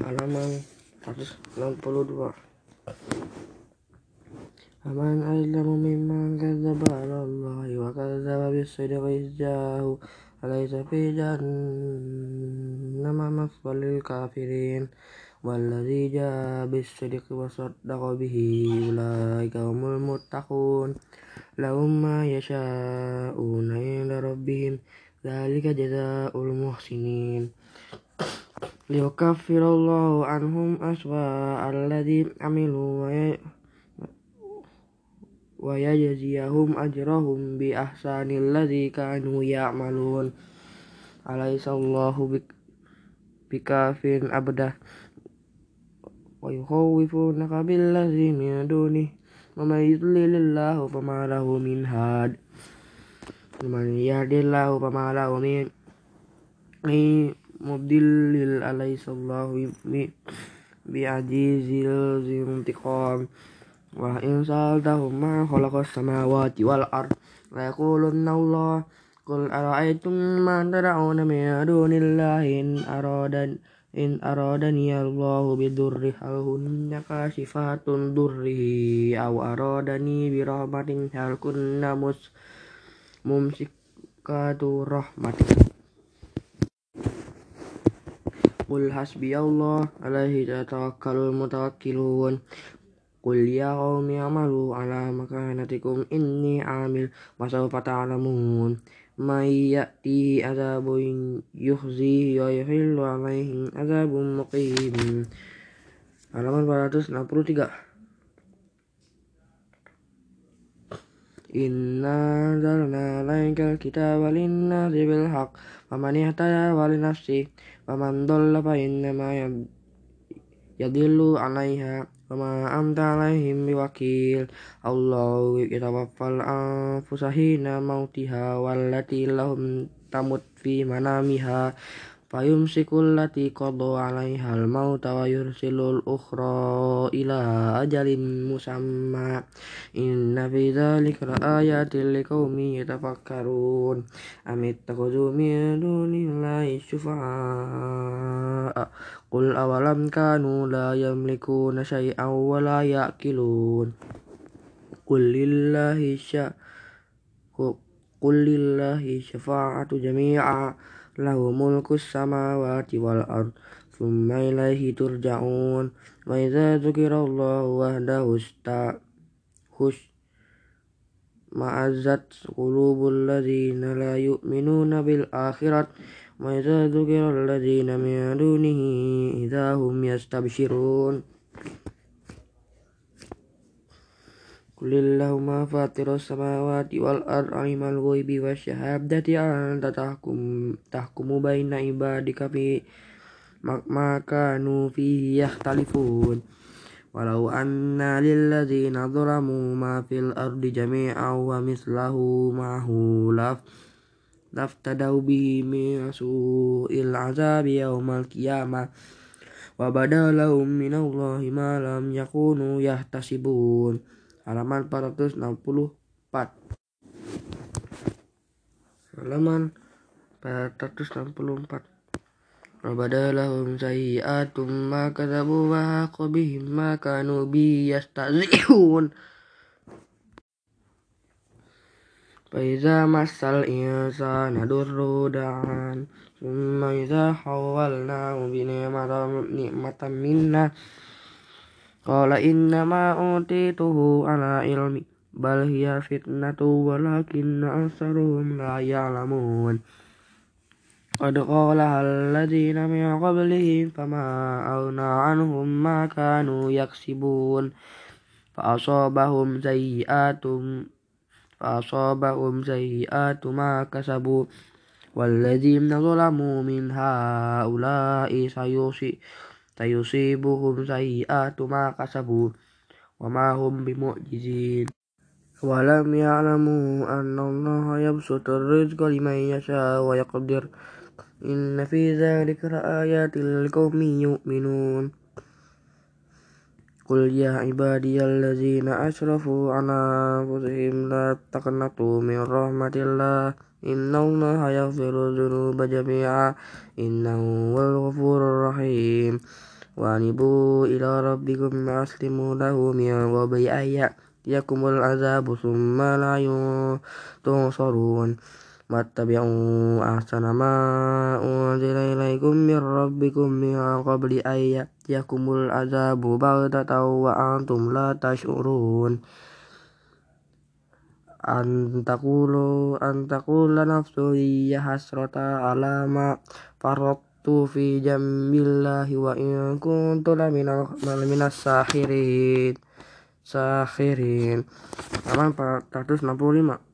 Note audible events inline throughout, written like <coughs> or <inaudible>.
halaman 162 Aman azlamu mimman kadzdzaba 'ala Allahi wa kadzdzaba bis-sidqi idh ja'ahu alaysa fi jahannama mathwal lil kafirin والذي جاء بالصدق وصدق به أولئك هم المتقون لهم ما يشاءون عند ربهم ذلك جزاء المحسنين ليكفر الله عنهم أسوأ الذي عملوا ويجزيهم أجرهم بأحسن الذي كانوا يعملون أليس الله بكاف عبده ويخوفونك بالذي من دونه ومن يضلل الله فما له من هاد ومن يهد الله فما له من mubdilil alaihissallahu bi ajizil zintiqam. Wa in saltahum ma khalaqas samawati wal ard la yaqulunna Allah qul ara'aytum ma tad'una min dunillahi in aradan in aradani Allahu bidurri hal hunna kasifatun durri aw aradani bi rahmatin hal kunna mus mumsikatu rahmatin hasbiyallah alaihi tawakkalul mutawakkilun. Qul ya qaumi amalu ala makanatikum inni amil wa sawfa ta'lamun. May ya'ti azabun yukhzi wa yuhillu alaihi azabun muqim. Halaman 463 Inna anzalna alaikal kitaba linnasi bil haqq faman ihtada wa li nafsihi waman dhalla fa innama yadillu 'alaiha wama anta 'alaihim biwakil. Allahu yatawaffal anfusa hina mautiha wallati lahum tamut fi manamiha fayumsikul lati qada 'alaiha al-mauta wa yursilul ukhra ila ajalin musamma. Inna fi dzalika laayatin liqaumin yatafakkarun. Amit takhudhu min dunillahi syufa'a qul awalam kanu la yamlikuna syai'an wa la ya'qilun qul lillahi sya qul lillahi syafa'atu jami'a lahu mulkus samawati wal ard thumma ilaihi turja'un wa idza dzukirallahu wahdahu hus ma'azzat qulubul ladzina la yu'minuna bil akhirat wa idza dzukiral ladzina min dunihi idza hum yastabshirun Kulillahumma fatiras samawati wal ard alimal ghaibi wasyahadati anta tahkum tahkumu baina ibadika fi ma kanu fihi yakhtalifun Walau anna lilladzina dhalamu ma fil ardi jami'an wa mislahu ma'hu laf laftadau bihi min su'il azabi yawmal qiyamah wa badalahum minallahi ma lam yakunu yahtasibun halaman 464 halaman 464 Wabadalahum sayyiatum ma kadzabu wa bihim ma kanu bi yastahzi'un Faiza masal insana durru da'an Summa iza hawalnahu bi ni'matan minna Qala innama utituhu ala ilmi bal hiya fitnatu walakinna aktsaruhum la ya'lamun. Qad qala alladzina min qablihim fama aghna anhum ma kanu yaksibun. Fa asabahum sayyi'atum fa asabahum sayyi'atu ma kasabu. Walladzina zalamu min haula'i sayusi sayusibuhum sayyi'atu ma kasabu wa ma hum bimu'jizin. Walam ya'lamu anna allaha yabsutur rizqa liman yasha wa yaqdir. Inna fi dzalika laayatin liqaumin yu'minun. Qul ya ibadiyalladzina asrafu ala anfusihim la taqnatu min rahmatillah innallaha yaghfiru dzunuba jami'a innahu huwal ghafurur rahim وأنيبوا إلى ربكم وأسلموا له من قبل أن يأتيكم العذاب ثم لا تنصرون واتبعوا أحسن ما أنزل إليكم من ربكم من قبل أن يأتيكم العذاب بغتة وأنتم لا تشعرون. antakulu antakula nafsu ya hasrata alama farattu fi jambillahi wa in kuntu lamina minas sahirin sahirin halaman 465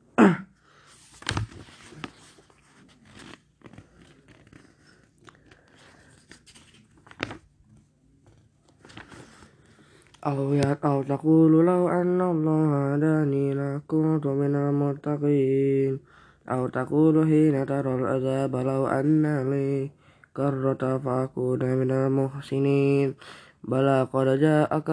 أو أو تقول لو أن الله هداني لكنت من المتقين أو تقول حين ترى العذاب لو أن لي كرة فأكون من المحسنين بلى قد جاءك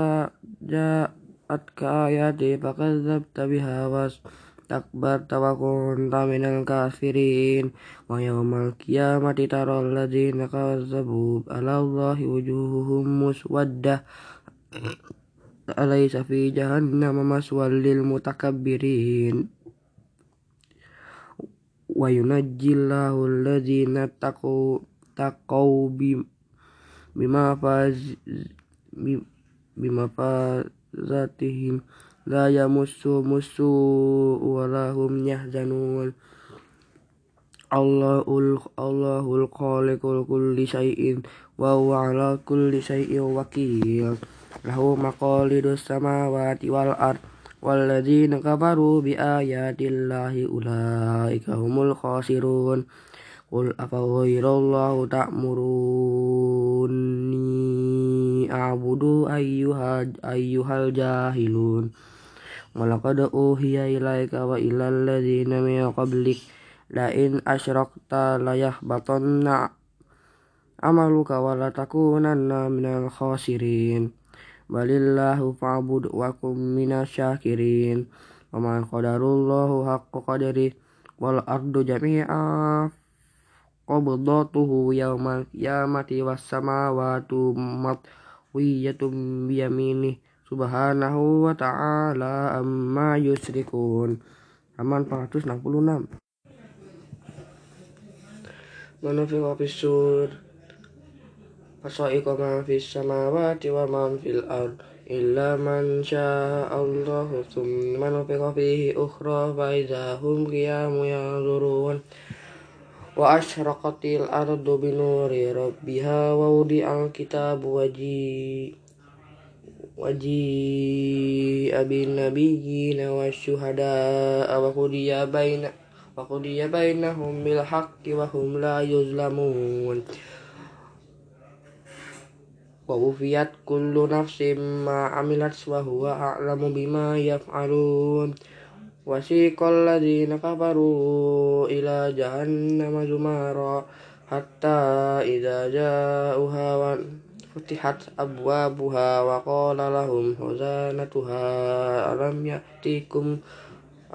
جاءتك آياتي فكذبت بها واستكبرت وكنت من الكافرين ويوم القيامة ترى الذين كذبوا على الله وجوههم مسودة أليس في جهنم مسوى للمتكبرين وينجي الله الذين اتقوا تقوا بما فاز بما فازتهم لا يمسهم السوء ولا هم يحزنون الله الله الخالق لكل شيء وهو على كل شيء وكيل lahu maqalidus samawati wal ard walladzina kafaru bi ayatillahi ulaika humul khasirun. Qul afa ghairallahu ta'muruni a'budu ayyuha ayyuhal jahilun. Walaqad uhiya ilaika wa ilal ladzina min qablik. La asyrakta la amaluka wa la minal khasirin balillahu fa'bud wa kum minasyakirin. Wa ma qadarullahu haqqa qadari wal ardu jami'a qabdatuhu yawmal qiyamati was samawati matwiyatum biyamini. Subhanahu wa ta'ala amma yusrikun Aman 466 Manufi wa fisur fasaiqa ma fis samawati wa ma fil ard illa man syaa Allah thumma nufiqa fihi ukhra fa idza hum qiyamun yanzurun. Wa ashraqatil ardu bi nuri rabbiha wa wudi'al kitabu waji waji abin nabiyyin wa syuhada wa qudiya baina wa qudiya bainahum bil haqqi wa hum la yuzlamun wa wufiyat kullu nafsin ma amilat wa huwa a'lamu bima yaf'alun. Wasiqal ladzina kafaru ila jahannama zumara hatta idza ja'uha wa futihat abwabuha wa qala lahum khazanatuha alam ya'tikum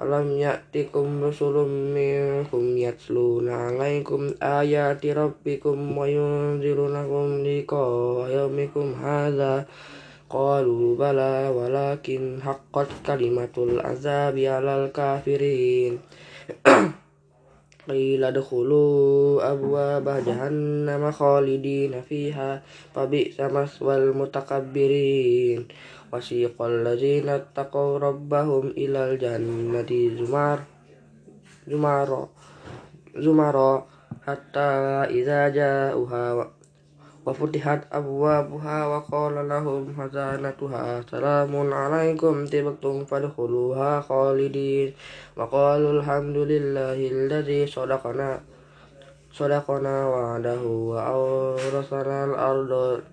Alam ya'tikum rusulun minkum yatsluna alaikum ayati rabbikum wa yunzirunakum liqa yaumikum hadha. Qalu bala walakin haqqat kalimatul azabi alal kafirin. <clears throat> Qila dkhulu abwaba jahannama khalidina fiha fabi'sa maswal mutakabbirin wasiqal ladzina taqaw rabbahum ilal jannati zumar zumara zumara hatta idza ja'uha wa futihat abwabuha wa qala lahum hazanatuha salamun alaikum tibtum fadkhuluha khalidin. Wa qalu alhamdulillahi alladzi sadaqana sadaqana wa'adahu wa awrasana al-arda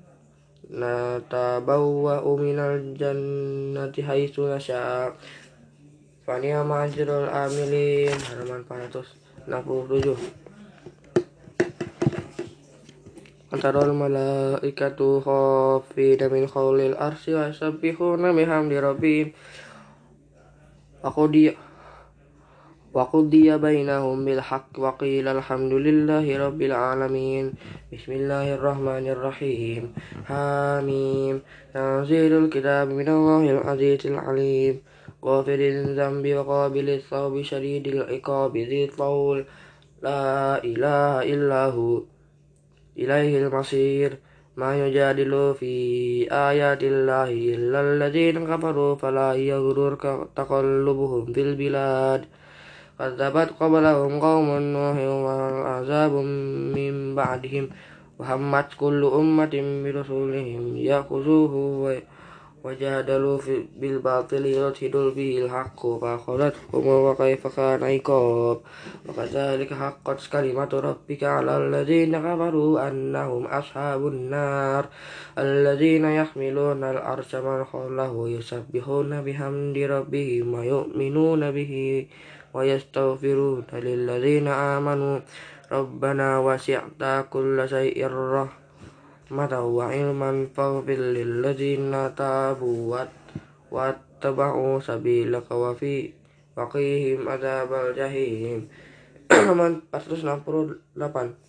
natabawwa'u minal jannati haitsu nasya' Fania Majrul Amilin. Halaman 467 Antarul malaikatu khafina min khawlil arsi wa sabbihuna bihamdi rabbihim. Aku dia وقضي بينهم بالحق وقيل الحمد لله رب العالمين. بسم الله الرحمن الرحيم. حميم. تنزيل الكتاب من الله العزيز العليم. غافر الذنب وقابل الثوب شديد العقاب. ذي الطول. لا إله إلا هو. إليه المصير. ما يجادل في آيات الله إلا الذين كفروا. فلا يغررك تقلبهم في البلاد. كذبت قبلهم قوم نوح وعذاب من بعدهم وهمت كل أمة برسولهم يأخذوه وجادلوا بالباطل يدخلوا به الحق فأخذتهم وكيف كان عقاب. وكذلك حقت كلمة ربك على الذين كفروا أنهم أصحاب النار. الذين يحملون العرش من حوله يسبحون بحمد ربهم ويؤمنون به ويستغفرون للذين آمنوا. ربنا وسعت كل شيء رحمة وعلما فاغفر للذين تابوا واتبعوا سبيلك وفي وقيهم عذاب الجحيم <clears throat> halaman 468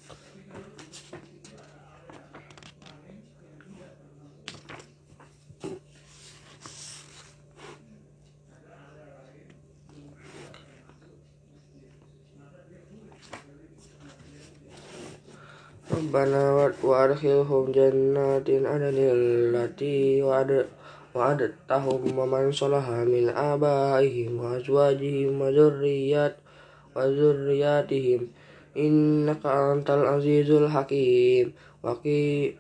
Rabbana wa adkhilhum jannatin adnil lati wa'adtahum wa man salaha min abaihim wa azwajihim wa dzurriyyat wa dzurriyyatihim innaka antal azizul hakim. Waqi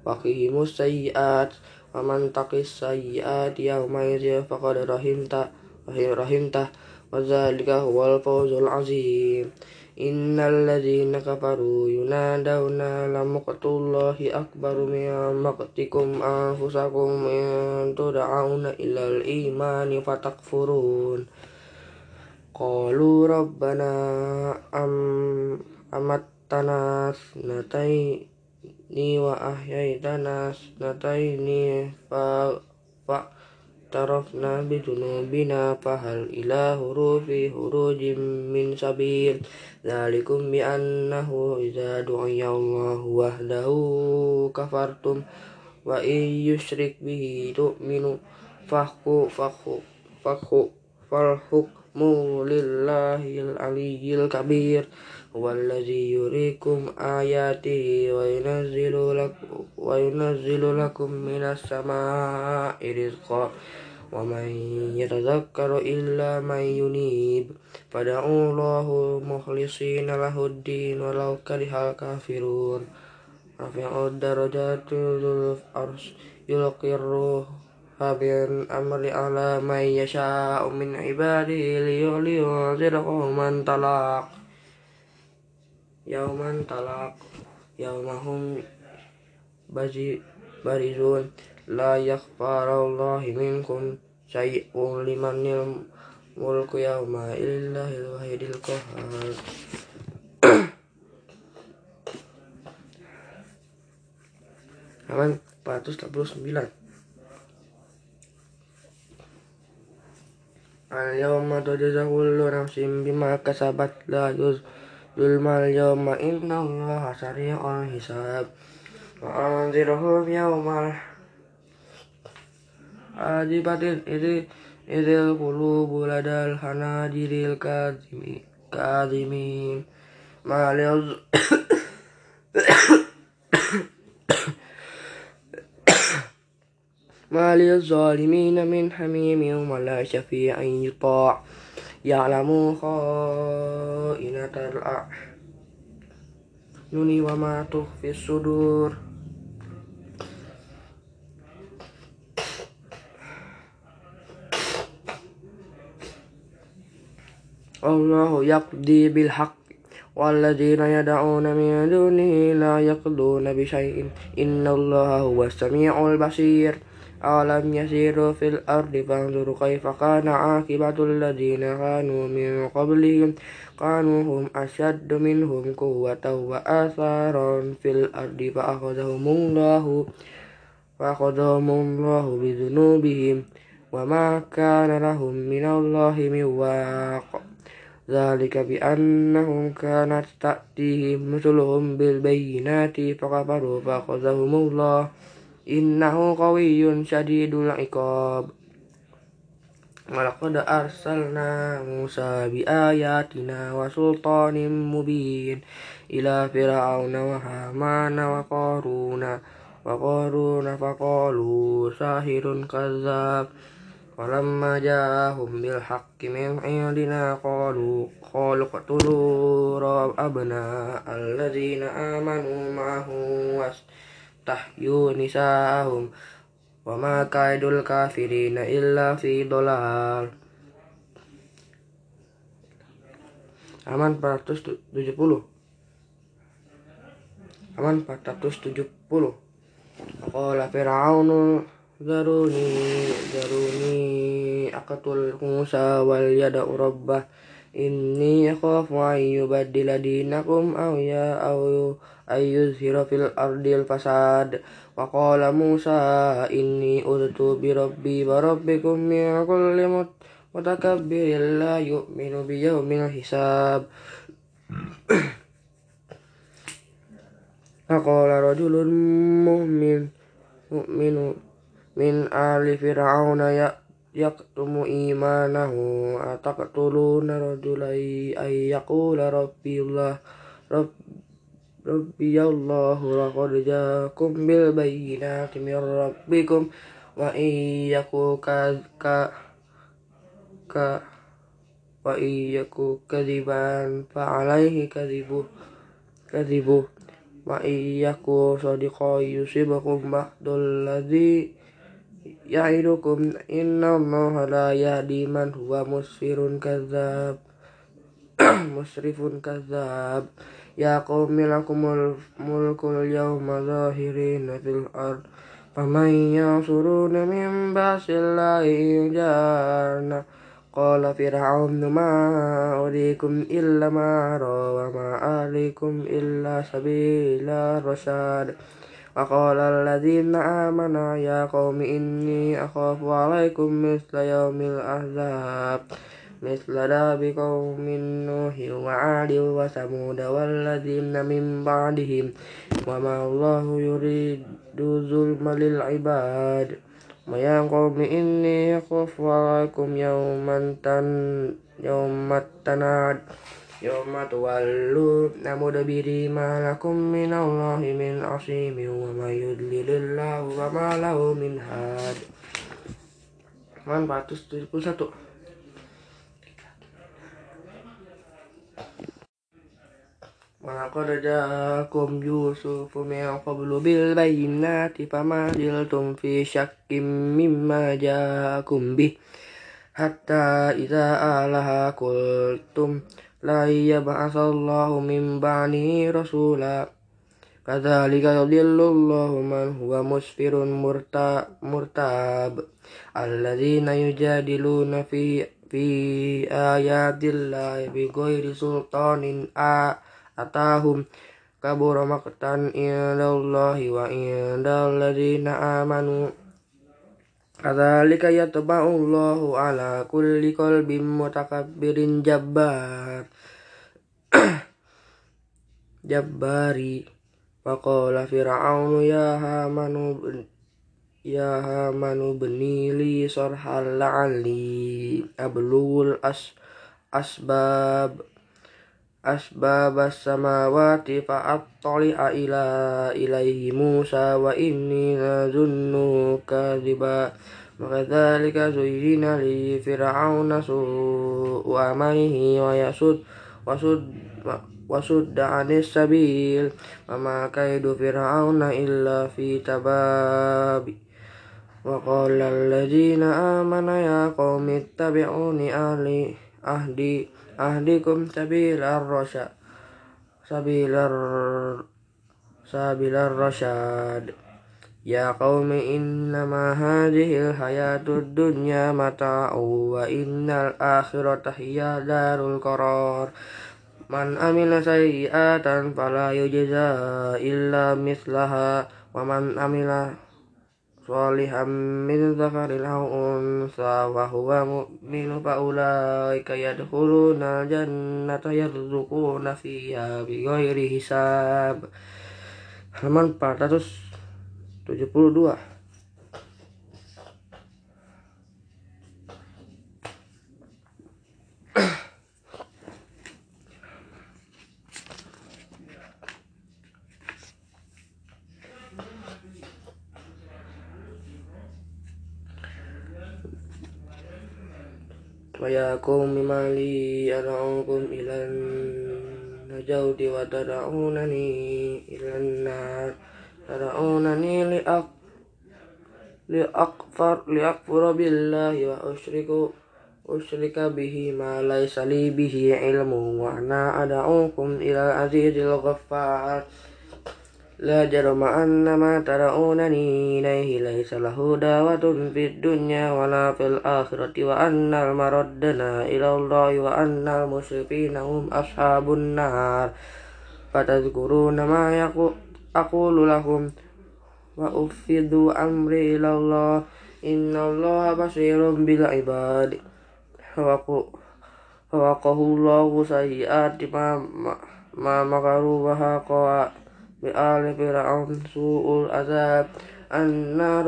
waqihimus sayyiat wa man taqis sayyiat yawma idzin faqad rahimta rahimta. Wa dzalika huwal fawzul azim Innalladzina kafaru yunadawna la maqtullahi akbaru min maqtikum anfusakum in tud'auna ilal imani fatakfurun. Qalu rabbana am amattana snataini wa ahyaitana snataini fa fa اعترفنا بذنوبنا فهل إلى هروب هروج من سبيل ذلكم بأنه إذا دعي الله وحده كفرتم وإن يشرك به تؤمنوا فحكوا فحكوا فحكوا فالحكم لله العلي الكبير هو الذي يريكم آياته وينزل لكم, وينزل لكم من السماء رزقا ومن يتذكر إلا من ينيب فدعوا الله مخلصين له الدين ولو كره الكافرون رفع الدرجات ذو العرش يلقي الروح من أمر على من يشاء من عباده لينذر قوما طلاق yauman talak yaumahum baji barizun. La yakfarallahi minkum syai'un liman mulku yauma illahil wahidil qahar halaman <clears throat> 489 Al-yawma tujza kullu nafsin bima kasabat la yuz ظلم اليوم إن الله سريع الحساب وأنذرهم يوم عاقبة إذ القلوب لدى الحناجر الكاظمين ما للظ ما للظالمين من حميم ولا شفيع يطاع يعلم خائنة الأعين وما تخفي الصدور الله يقضي بالحق والذين يدعون من دونه لا يقضون بشيء إن الله هو السميع البصير أولم يسيروا في الأرض فانظروا كيف كان عاقبة الذين كانوا من قبلهم كانوا هم أشد منهم قوة وآثارا في الأرض فأخذهم الله فأخذهم الله بذنوبهم وما كان لهم من الله من واق ذلك بأنهم كانت تأتيهم مثلهم بالبينات فكفروا فأخذهم الله إنه قوي شديد العقاب ولقد أرسلنا موسى بآياتنا وسلطان مبين إلى فرعون وهامان وقارون وقارون فقالوا ساحر كذاب ولما جاءهم بالحق من عندنا قالوا قالوا اقتلوا أبناء الذين آمنوا معه tahyu nisahum wa ma kaidul kafirina illa fi dolal. Aman 470 Aman 470 Qala Fir'aunu Zaruni Zaruni Akatul Musa wal yada rabbah. Inni khafu ayyubaddila dinakum aw ya aw ayyuzhira fil ardil fasad. Wa qala Musa inni udtu bi rabbi wa rabbikum min kulli mutakabbirin la yu'minu bi yawmil hisab. Faqala rajulun mu'min mu'minu min ali fir'auna ya yaktumu imanahu ataqtuluna rajulai ay yaqula rabbillah rabb rabbi allahu laqad jaakum bil bayyinati min rabbikum wa iyyaku ka ka wa iyyaku kadiban fa alaihi kadibu kadibu wa iyyaku sadiqa yusibakum ba'dul ladzi ya'idukum. Inna allaha la yahdi man huwa musfirun <clears throat> يا قوم لكم الملك اليوم ظاهرين في الأرض. فمن ينصرون من بأس الله إن جاءنا قال فرعون ما أريكم إلا ما أرى وما أريكم إلا سبيل الرشاد. وقال الذين آمنوا يا قوم إني أخاف عليكم مثل يوم الأحزاب. مثل داب قوم نوح وعاد وثمود والذين من بعدهم وما الله يريد ظلم للعباد ويا قوم إني أخاف عليكم يوما تن يوم التناد يوم تولون مدبري ما لكم من الله من عصيم وما يضلل الله وما له من هاد Man 471 ولقد جاءكم يوسف من قبل بالبينات فما زلتم في شك مما جاءكم به حتى إذا آلها قلتم لا يبعث الله من بعده رسولا كذلك يضل الله من هو مسفر مرتاب الذين يجادلون في في آيات الله بغير سلطان أتاهم atahum kabur maqtan indallahi wa indalladzina amanu. Kadzalika yatba'ullahu ala kulli qalbin mutakabbirin jabbar. <clears throat> Jabbari. Waqala fir'aunu ya hamanu ya hamanu benili sorhal la'ali ablul as asbab الأسباب أسباب السماوات فأطلع إلى إليه موسى وإني لظنه كاذبا وكذلك زين لفرعون سوء عمله ويسد وسد وسد عن السبيل وما كيد فرعون إلا في تباب وقال الذين آمنوا يا قوم اتبعوني أهلي أهدي ahlikum sabilar rasya sabilar sabilar rasyad ya qaumi innama hadhil hayatud dunya mata'u wa innal akhirata hiya darul qarar. Man amila sayyi'atan fala yujza illa mislaha wa man amila صالحا من ذكر أو أنثى وهو مؤمن فأولئك يدخلون الجنة يرزقون فيها بغير حساب halaman 472 وياكم بما لي أدعوكم إلى النجوت وتدعونني إلى النار تدعونني لأك لأكفر لأكفر بالله وأشرك أشرك به ما ليس لي به علم وأنا أدعوكم إلى العزيز الغفار لا جرم أن ما تدعونني إليه ليس له دعوة في الدنيا ولا في الآخرة وأن المردنا إلى الله وأن المسرفين هم أصحاب النار فتذكرون ما أقول لكم وأفض أمري إلى الله إن الله بصير بالعباد فوقه الله سيئات ما ما مكروا وحقا بآل فرعون سوء العذاب النار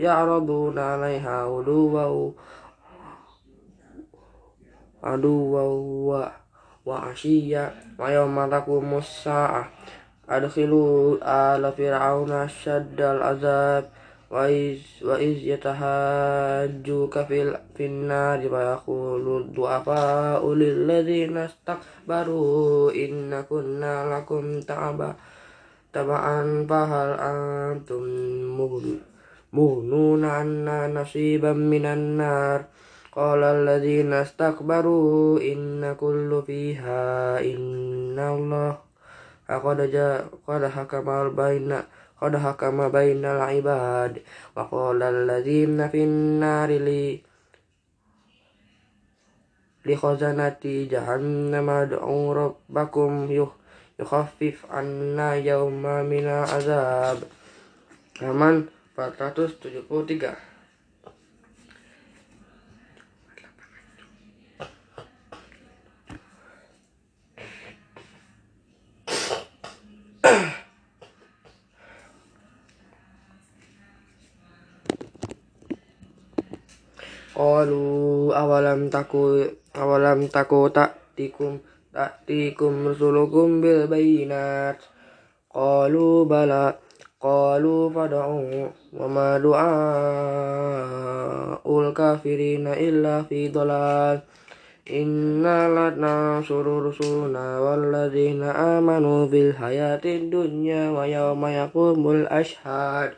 يعرضون عليها عدوا عدوا وعشيا ويوم تقوم الساعة أدخلوا آل فرعون أشد العذاب wa iz ya iz kafil finna finnari wa yaqulu du'afa ulil ladzina istakbaru inna kunna lakum ta'aba taba'an fahal antum mughnuna anna nasiban minan nar. Qala alladzina istakbaru inna kullu fiha inna Allah. Qad ja qad hakama baina قد حكم بين العباد وقال الذين في النار لي لخزنة جهنم ادعوا ربكم يخفف عنا يوما من العذاب halaman 473 Qalu awalam taku awalam taku ta'tikum ta'tikum rusulukum bil bayinat. Qalu bala Qalu fad'u wa ma du'aul kafirina illa fi dhalal Inna latna surur rusulna walladzina amanu bil hayatid dunya wa yawma yaqumul ashhad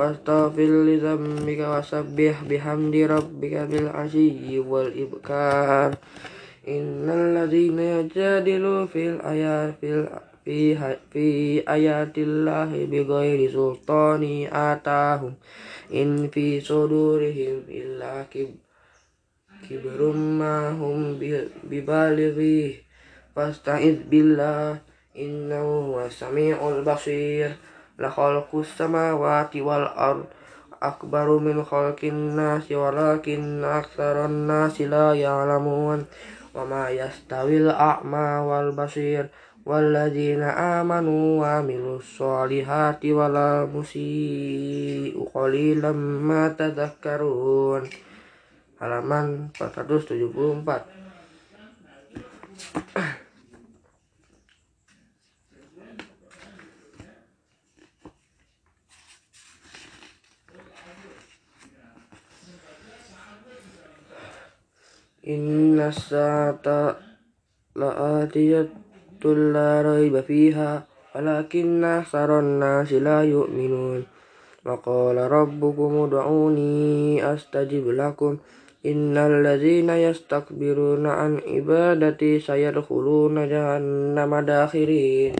fastafil li dzambika wasabbih bihamdi rabbika bil asyi wal ibkar. Innal ladzina yajadilu fil ayat fil fi fi ayatillahi bighairi sultani atahum in fi sudurihim illa kib kibrum ma hum bibalighi fasta'iz billah innahu wasami'ul basir lakhalqus samawati wal ard akbaru min khalqin nasi walakin aktsaran nasi la ya'lamun. Wa ma yastawil a'ma wal basir walladzina amanu wa amilus solihati wala musii'u qalilan ma tadhakkarun. Halaman 474 Inna sa'ata la'atiyatul la raiba fiha walakinna saron nasi la yu'minun. Wa qala rabbukum ud'uni astajib lakum Innal ladzina yastakbiruna an ibadati sayadkhuluna jahannama dakhirin.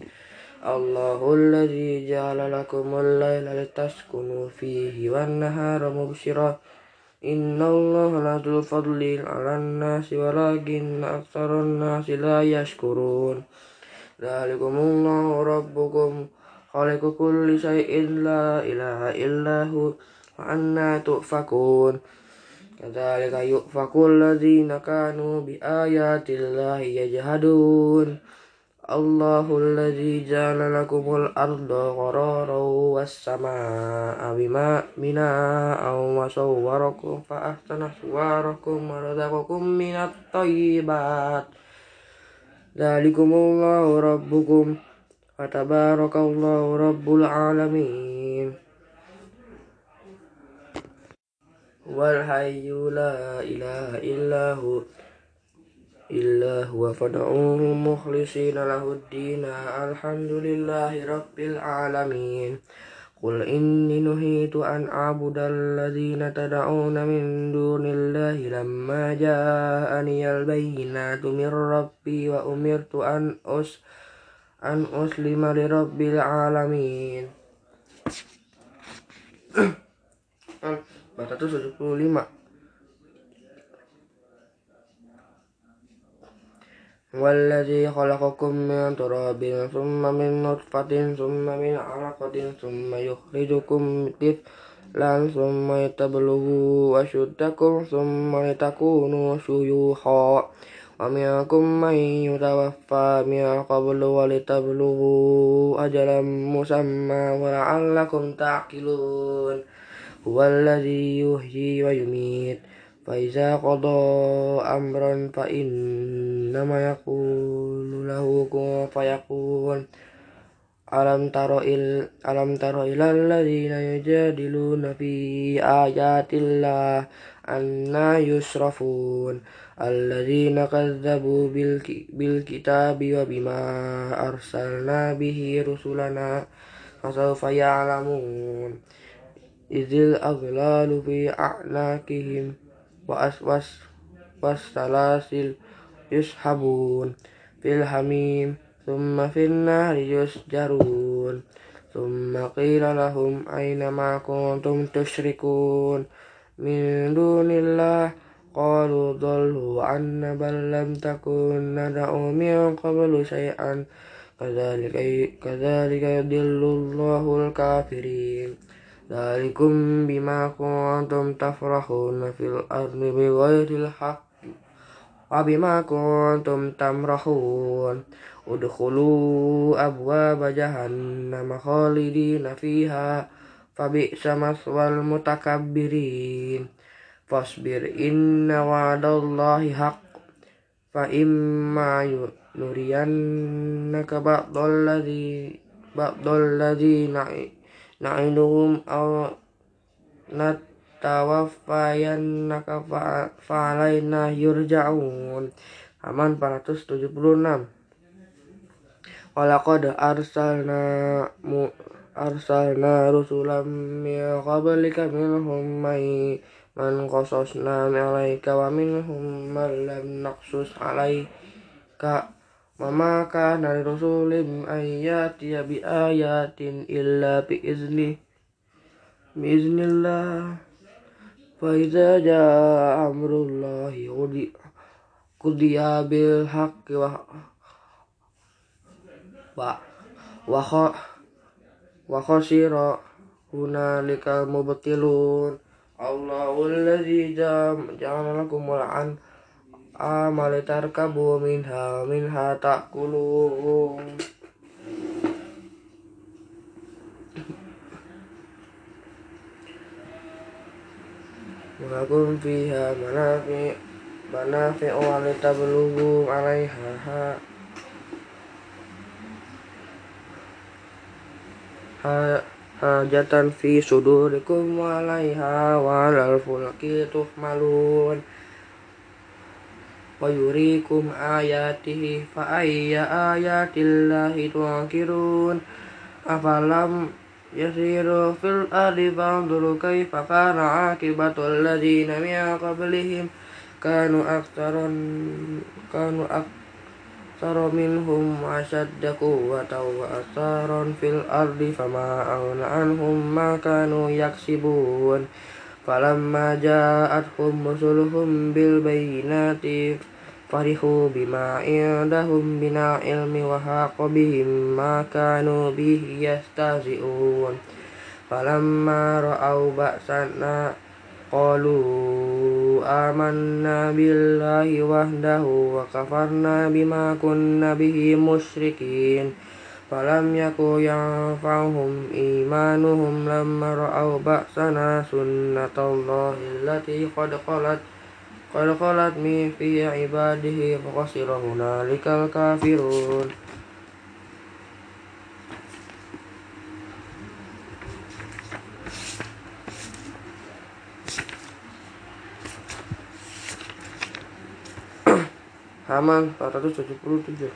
Allahul ladzi ja'ala lakumul laila litaskunu fihi wan nahara mubsyira Innallaha la fadli 'alan nasi walakinna aktsaran nasi la yashkurun. Dzalikumullahu rabbukum khaliqu kulli syai'in la ilaha illahu wa anna tu'fakun. Kadzalika yu'fakul ladzina kanu bi ayatillahi ladzi ja'ala lakumul arda qararan was samaa'a bima mina'an wa sawwarakum fa ahsana suwarakum wa razaqakum minat thayyibat Dzalikumullahu rabbukum wa tabarakallahu rabbul alamin. Wal hayyu la ilaha illahu إلا هو فادعوه مخلصين له الدين الحمد لله رب العالمين قل إني نهيت أن أعبد الذين تدعون من دون الله لما جاءني البينات من ربي وأمرت أن أس أن أسلم لرب العالمين 475 والذي خلقكم من تراب ثم من نطفة ثم من علقة ثم يخرجكم طفلا ثم لتبلغوا أشدكم ثم لتكونوا شيوخا. ومنكم من يتوفى من قبل ولتبلغوا أجلا مسمى ولعلكم تعقلون. هو الذي يحيي ويميت فإذا قضى أمرا innama yaqulu lahu kun fayakun. Alam taro il alam taro ilal ladzina yujadiluna fi ayatillah anna yusrafun. Alladzina kadzabu bil bil kitabi wa bima arsalna bihi rusulana fasawfa ya'lamun. Izil aghlalu fi a'naqihim wa aswas was salasil yushabun fil hamim thumma fil nari yusjarun thumma qila lahum aina ma kuntum tusyrikun min dunillah qalu dhallu anna bal lam takun nad'u min qablu shay'an. Kadzalika kadzalika yudillu Allahul kafirin. Dalikum bima kuntum tafrahuna fil ardi bighairil wa bima kuntum tamrahun. Udkhulu abwaaba jahannama khalidina fiha fabi'sa maswal mutakabbirin. Fasbir inna wa'dallahi haqq fa imma nuriyannaka ba'dal ladzi ba'dal ladzi na'i natawaffayannaka fa'alaina yurja'un. Aman 476 Walaqad arsalna mu arsalna rusulam min qablika minhum may man qasasna alaika wa minhum man lam naqsus alaika Mama kana rasulin ayati bi ayatin illa bi izni biiznillah fa iza jaa amrullahi qudi qudiya bil haqqi wa wa wa wa khasira hunalika mubtilun. Allahul ladzi ja'ala lakum al amal tarkabu minha minha ta'kulun Walakum fiha manafi manafi wa litablughu 'alaiha ha. Hajatan fi sudurikum 'alaiha wa 'alal fulki tuhmalun. Wa yurikum ayatihi fa ayya ayatillahi tu'kirun afalam يسيروا في الأرض فانظروا كيف كان عاقبة الذين من قبلهم. كانوا أكثر كانوا أكثر منهم أشد قوة وأثارا في الأرض فما أغنى عنهم ما كانوا يكسبون. فلما جاءتهم رسلهم بالبينات farihu bima indahum bina ilmi wa haqa bihim ma kanu bihi yastazi'un falamma ra'au ba'sana qalu amanna billahi wahdahu wa kafarna bima kunna bihi musyrikin. Falam yaku yanfa'uhum imanuhum lamma ra'au ba'sana sunnatallahi allati qad qalat قد خلت من في عباده فخسر هنالك الكافرون <clears throat> halaman 477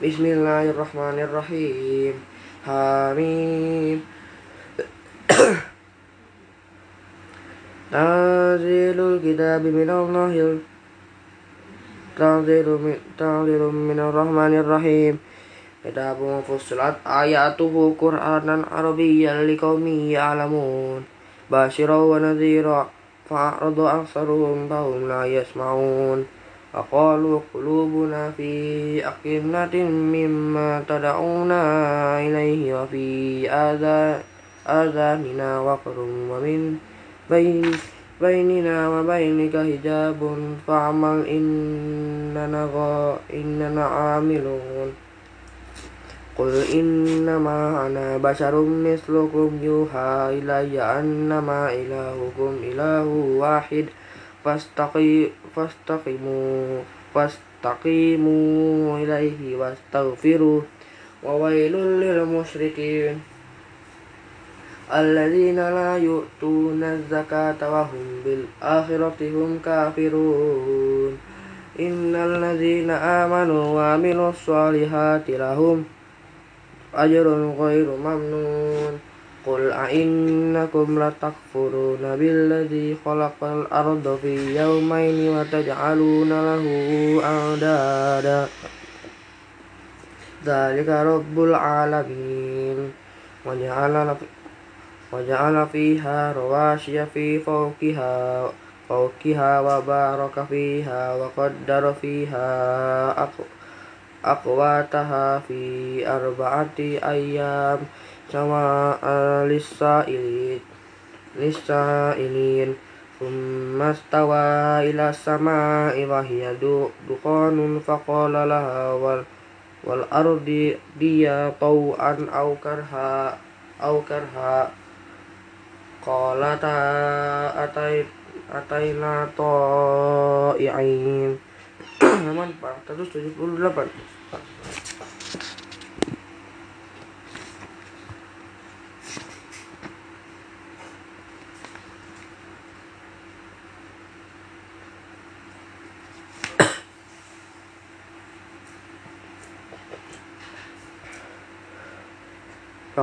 Bismillahirrahmanirrahim Hamim <clears throat> تنزيل الكتاب من الله. تنزيل من, تنزيل من الرحمن الرحيم. كتاب فصلت آياته قرآنا عربيا لقوم يعلمون. باشرا ونذيرا فأعرض أكثرهم فهم لا يسمعون. وقالوا قلوبنا في أكنة مما تدعونا إليه وفي آذاننا وقر ومن بين بيننا وبينك حجاب فاعمل إننا, إننا عاملون. قل إنما أنا بشر مثلكم يوحى إلي أنما إلهكم إله واحد. fastaqimu fastaqimu ilaihi wastaghfiru wa wailul الذين لا يؤتون الزكاة وهم بالآخرة هم كافرون. إن الذين آمنوا وعملوا الصالحات لهم أجر غير ممنون. قل أئنكم لتكفرون بالذي خلق الأرض في يومين وتجعلون له أندادا. ذلك رب العالمين. وجعل وجعل فيها رواشي في فوقها فوقها وبارك فيها وقدر فيها أقواتها في أربعة أيام sama lisa ilin lisa ilin Sumastawa ila sama iwahia du dukonun faqala laha wal wal ardi dia tau'an au karha au karha qala ta atai ataina ta'i'in halaman 478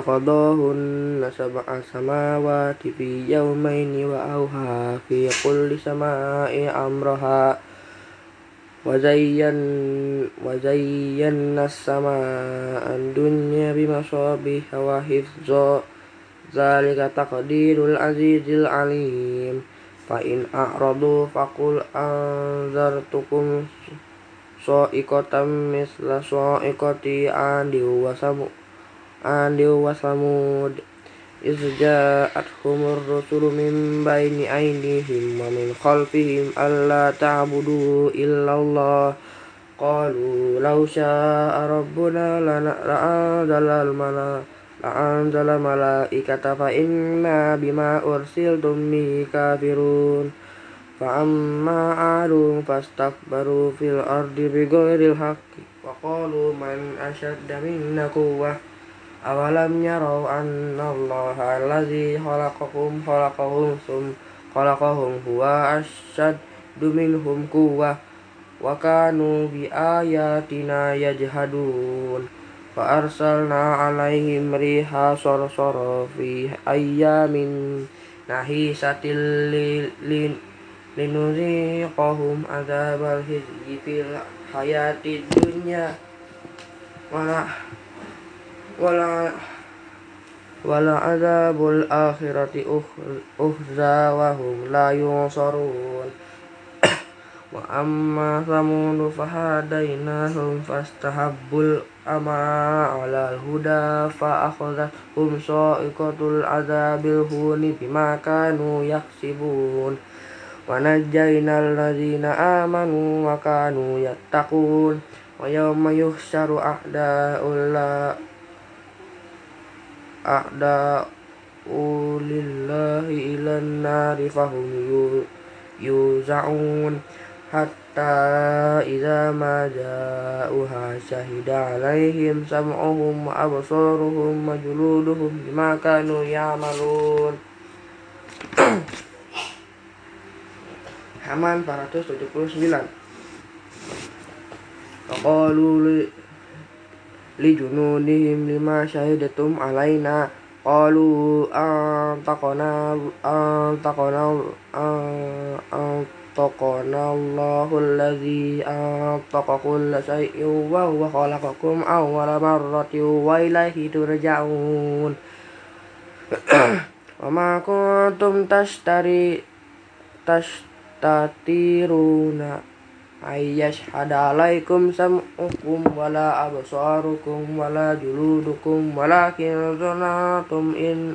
فقضاهن سبع سماوات في يومين وأوها في كل سماء أمرها وزين وزينا السماء الدنيا بمصابيح وحفظا ذلك تقدير العزيز العليم فإن أعرضوا فقل أنذرتكم صائقة مثل صائقة عاد وثمود عاد وثمود إذ جاءتهم الرسل من بين أيديهم ومن خلفهم ألا تعبدوا إلا الله قالوا لو شاء ربنا لأنزل الملائكة لأنزل ملائكة فإنا بما أرسلتم به كافرون فأما عاد فاستكبروا في الأرض بغير الحق وقالوا من أشد منا قوة awalam yarau anna Allah allazi khalaqahum khalaqahum sum khalaqahum huwa asyaddu minhum quwwah wa kanu bi ayatina yajhadun فأرسلنا عليهم ريحا صرصرا في أيام نحيسة لنذيقهم عذاب الخزي في الحياة الدنيا ولا ولا ولعذاب الآخرة أخزى وهم لا ينصرون. <coughs> وأما ثمود فهديناهم فاستحبوا الأمى على الهدى فأخذتهم صائقة العذاب الهون بما كانوا يكسبون. ونجينا الذين آمنوا وكانوا يتقون. ويوم يحشر أعداء الله a'da ulillahi ilan nari fahum yuza'un hatta idza ma ja'uha syahida alaihim sam'uhum wa absaruhum wa juluduhum bima kanu ya'malun. Haman 479 li, li junudihim lima syahidatum alaina Qalu antaqana antaqana antaqana Allahu alladhi antaqa kulla shay'in wa huwa khalaqakum awwala marratin wa ilayhi turja'un Ayyashhada alaikum sam'ukum wala absarukum wala juludukum walakin zanatum in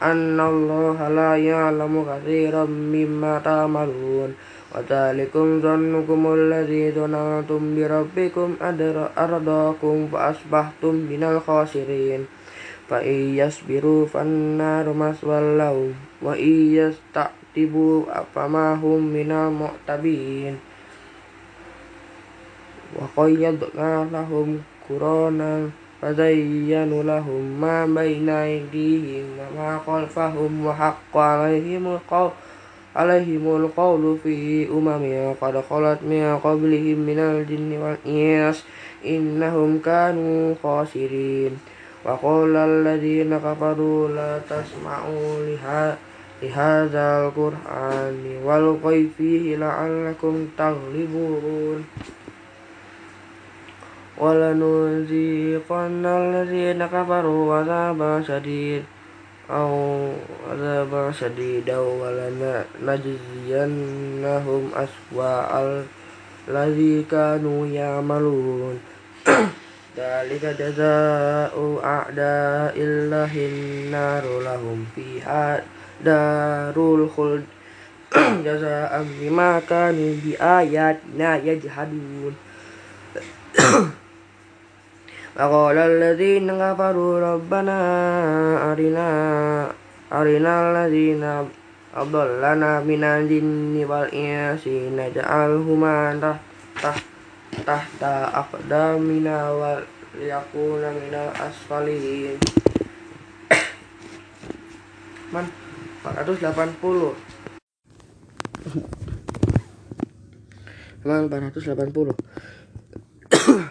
annallaha la ya'lamu katsiran mimma ta'malun. Wa dzalikum dhannukum alladzi dhanantum bi rabbikum ardaakum fa asbahtum minal khasirin. Fa iyasbiru fannaru maswal lahum wa iyasta tibu fama hum minal mu'tabin وقيضنا لهم قرانا فزينوا لهم ما بين أيديهم وما خلفهم وحق عليهم القول عليهم القول في أمم قد خلت من قبلهم من الجن والإنس إنهم كانوا خاسرين. وقال الذين كفروا لا تسمعوا لهذا القرآن والقوا فيه لعلكم تغلبون. ولنذيقن الذين كفروا عذابا شديد أو عذابا شديدا ولنجزينهم أسوأ الذي كانوا يعملون ذلك جزاء أعداء الله النار لهم فيها darul khuld jazaa'an bima kanu bi ayatina yajhadun وقال الذين كفروا ربنا أرنا أرنا الذين أضلنا من الجن والإنس نجعلهما تحت تحت أقدامنا وليكون من الأسفلين من 480 halaman 480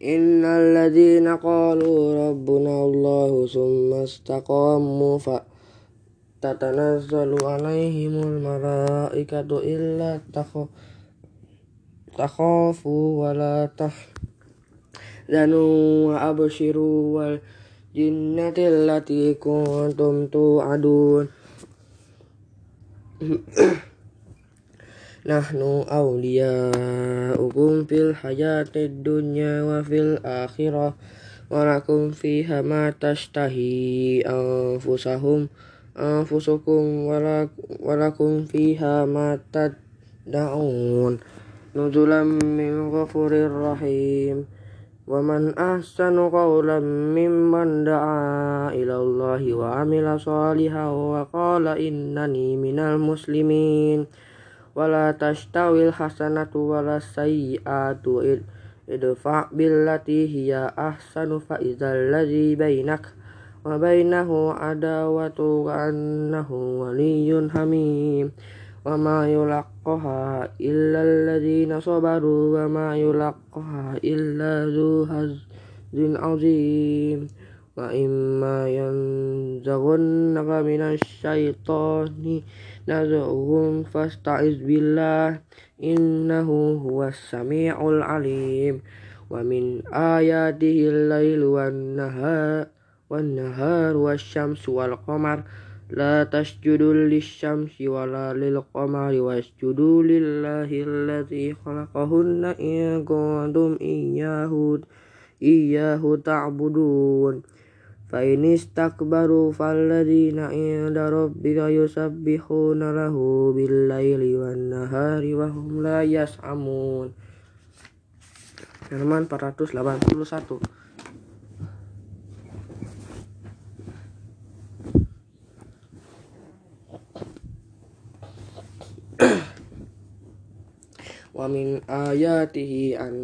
Innal ladzina qalu rabbuna Allahu summa istaqamu fa tatanazzalu alaihimul malaikatu illa takhafu wa la tahzanu wa abshiru wal <clears throat> jinnati allati kuntum tu'adun nahnu awliyaukum fil hayati dunya wa fil akhirah wa lakum fiha ma tashtahi anfusahum anfusukum wa lakum fiha ma tadda'un nuzulam min ghafurir rahim. Wa man ahsanu qawlan mimman da'a ila Allahi wa amila nani wa qala innani minal muslimin. ولا تستوي الحسنة ولا السيئات ادفع بالتي هي أحسن فإذا الذي بينك وبينه عداوة كأنه ولي حميم وما يلقها إلا الذين صبروا وما يلقها إلا ذو عظيم وإما ينزغنك من الشيطان نزغ فاستعذ بالله إنه هو السميع العليم. ومن آياته الليل والنهار والنهار والشمس والقمر. لا تسجدوا للشمس ولا للقمر واسجدوا لله الذي خلقهن إن كنتم إياه إياه تعبدون. fa inistakbaru falladina inda rabbika yusabbihuna lahu bil laili wan nahari wa hum la yas'amun. Halaman 481 Wa min ayatihi an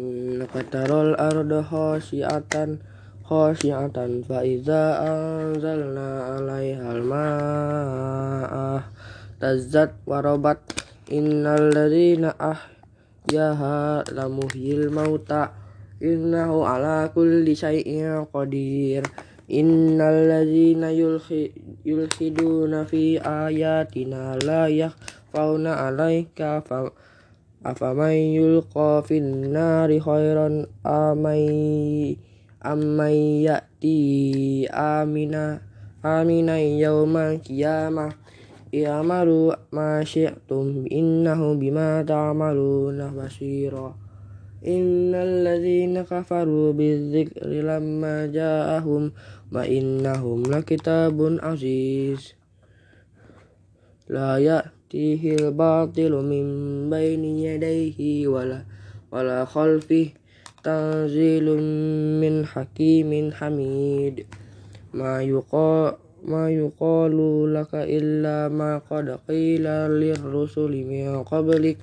qatarol arda khasyiatan khashi'atan fa iza anzalna 'alaiha al-ma'a tazzat wa rabat innal ladzina ahyaha lamuhyil mauta innahu ala kulli syai'in qadir innal ladzina yulhiduna fi ayatina la yakhfauna 'alaika fa afaman yulqa fin nari khairan amai amai yati amina amina yawma qiyamah i'malu ma syi'tum innahu bima ta'maluna basira. Innal ladzina kafaru bidzikri lamma ja'ahum wa innahum lakitabun aziz. La ya ya'tihil batilu min baini yadayhi wala wala khalfih tanzilun min hakimin hamid ma yuqa ma yuqalu laka illa ma qad qila lirrusuli min qablik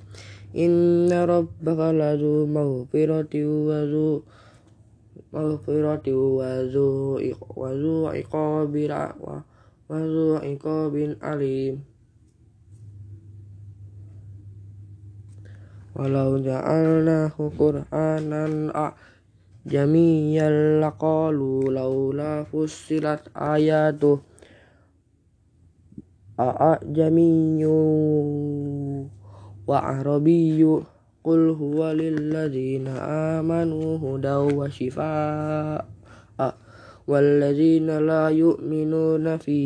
inna rabbaka lazu maghfirati wa zu maghfirati wa zu wa zu walau ja'alnahu qur'anan jamiyal laqalu laula fussilat ayatu a jamiyyu wa arabiyyu qul huwa lil ladzina amanu hudaw wa shifaa والذين لا يؤمنون في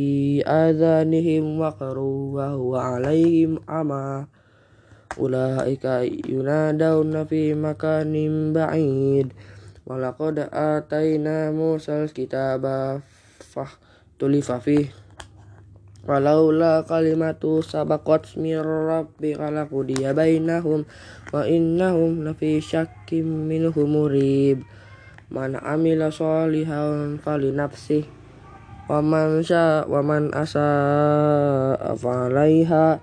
آذانهم وقر وهو عليهم عمى ulaika yunadawna fi makanin ba'id. Walaqad ataina musal kitaba tulifa fi. Walaula kalimatu sabaqat mir rabbika laqudiya bainahum wa innahum lafi syakkim minhu murib. Man amila sholihan fali nafsih wa man sya wa man asa falaiha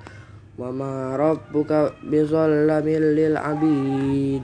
wa ma rabbuka bizallamin lil abid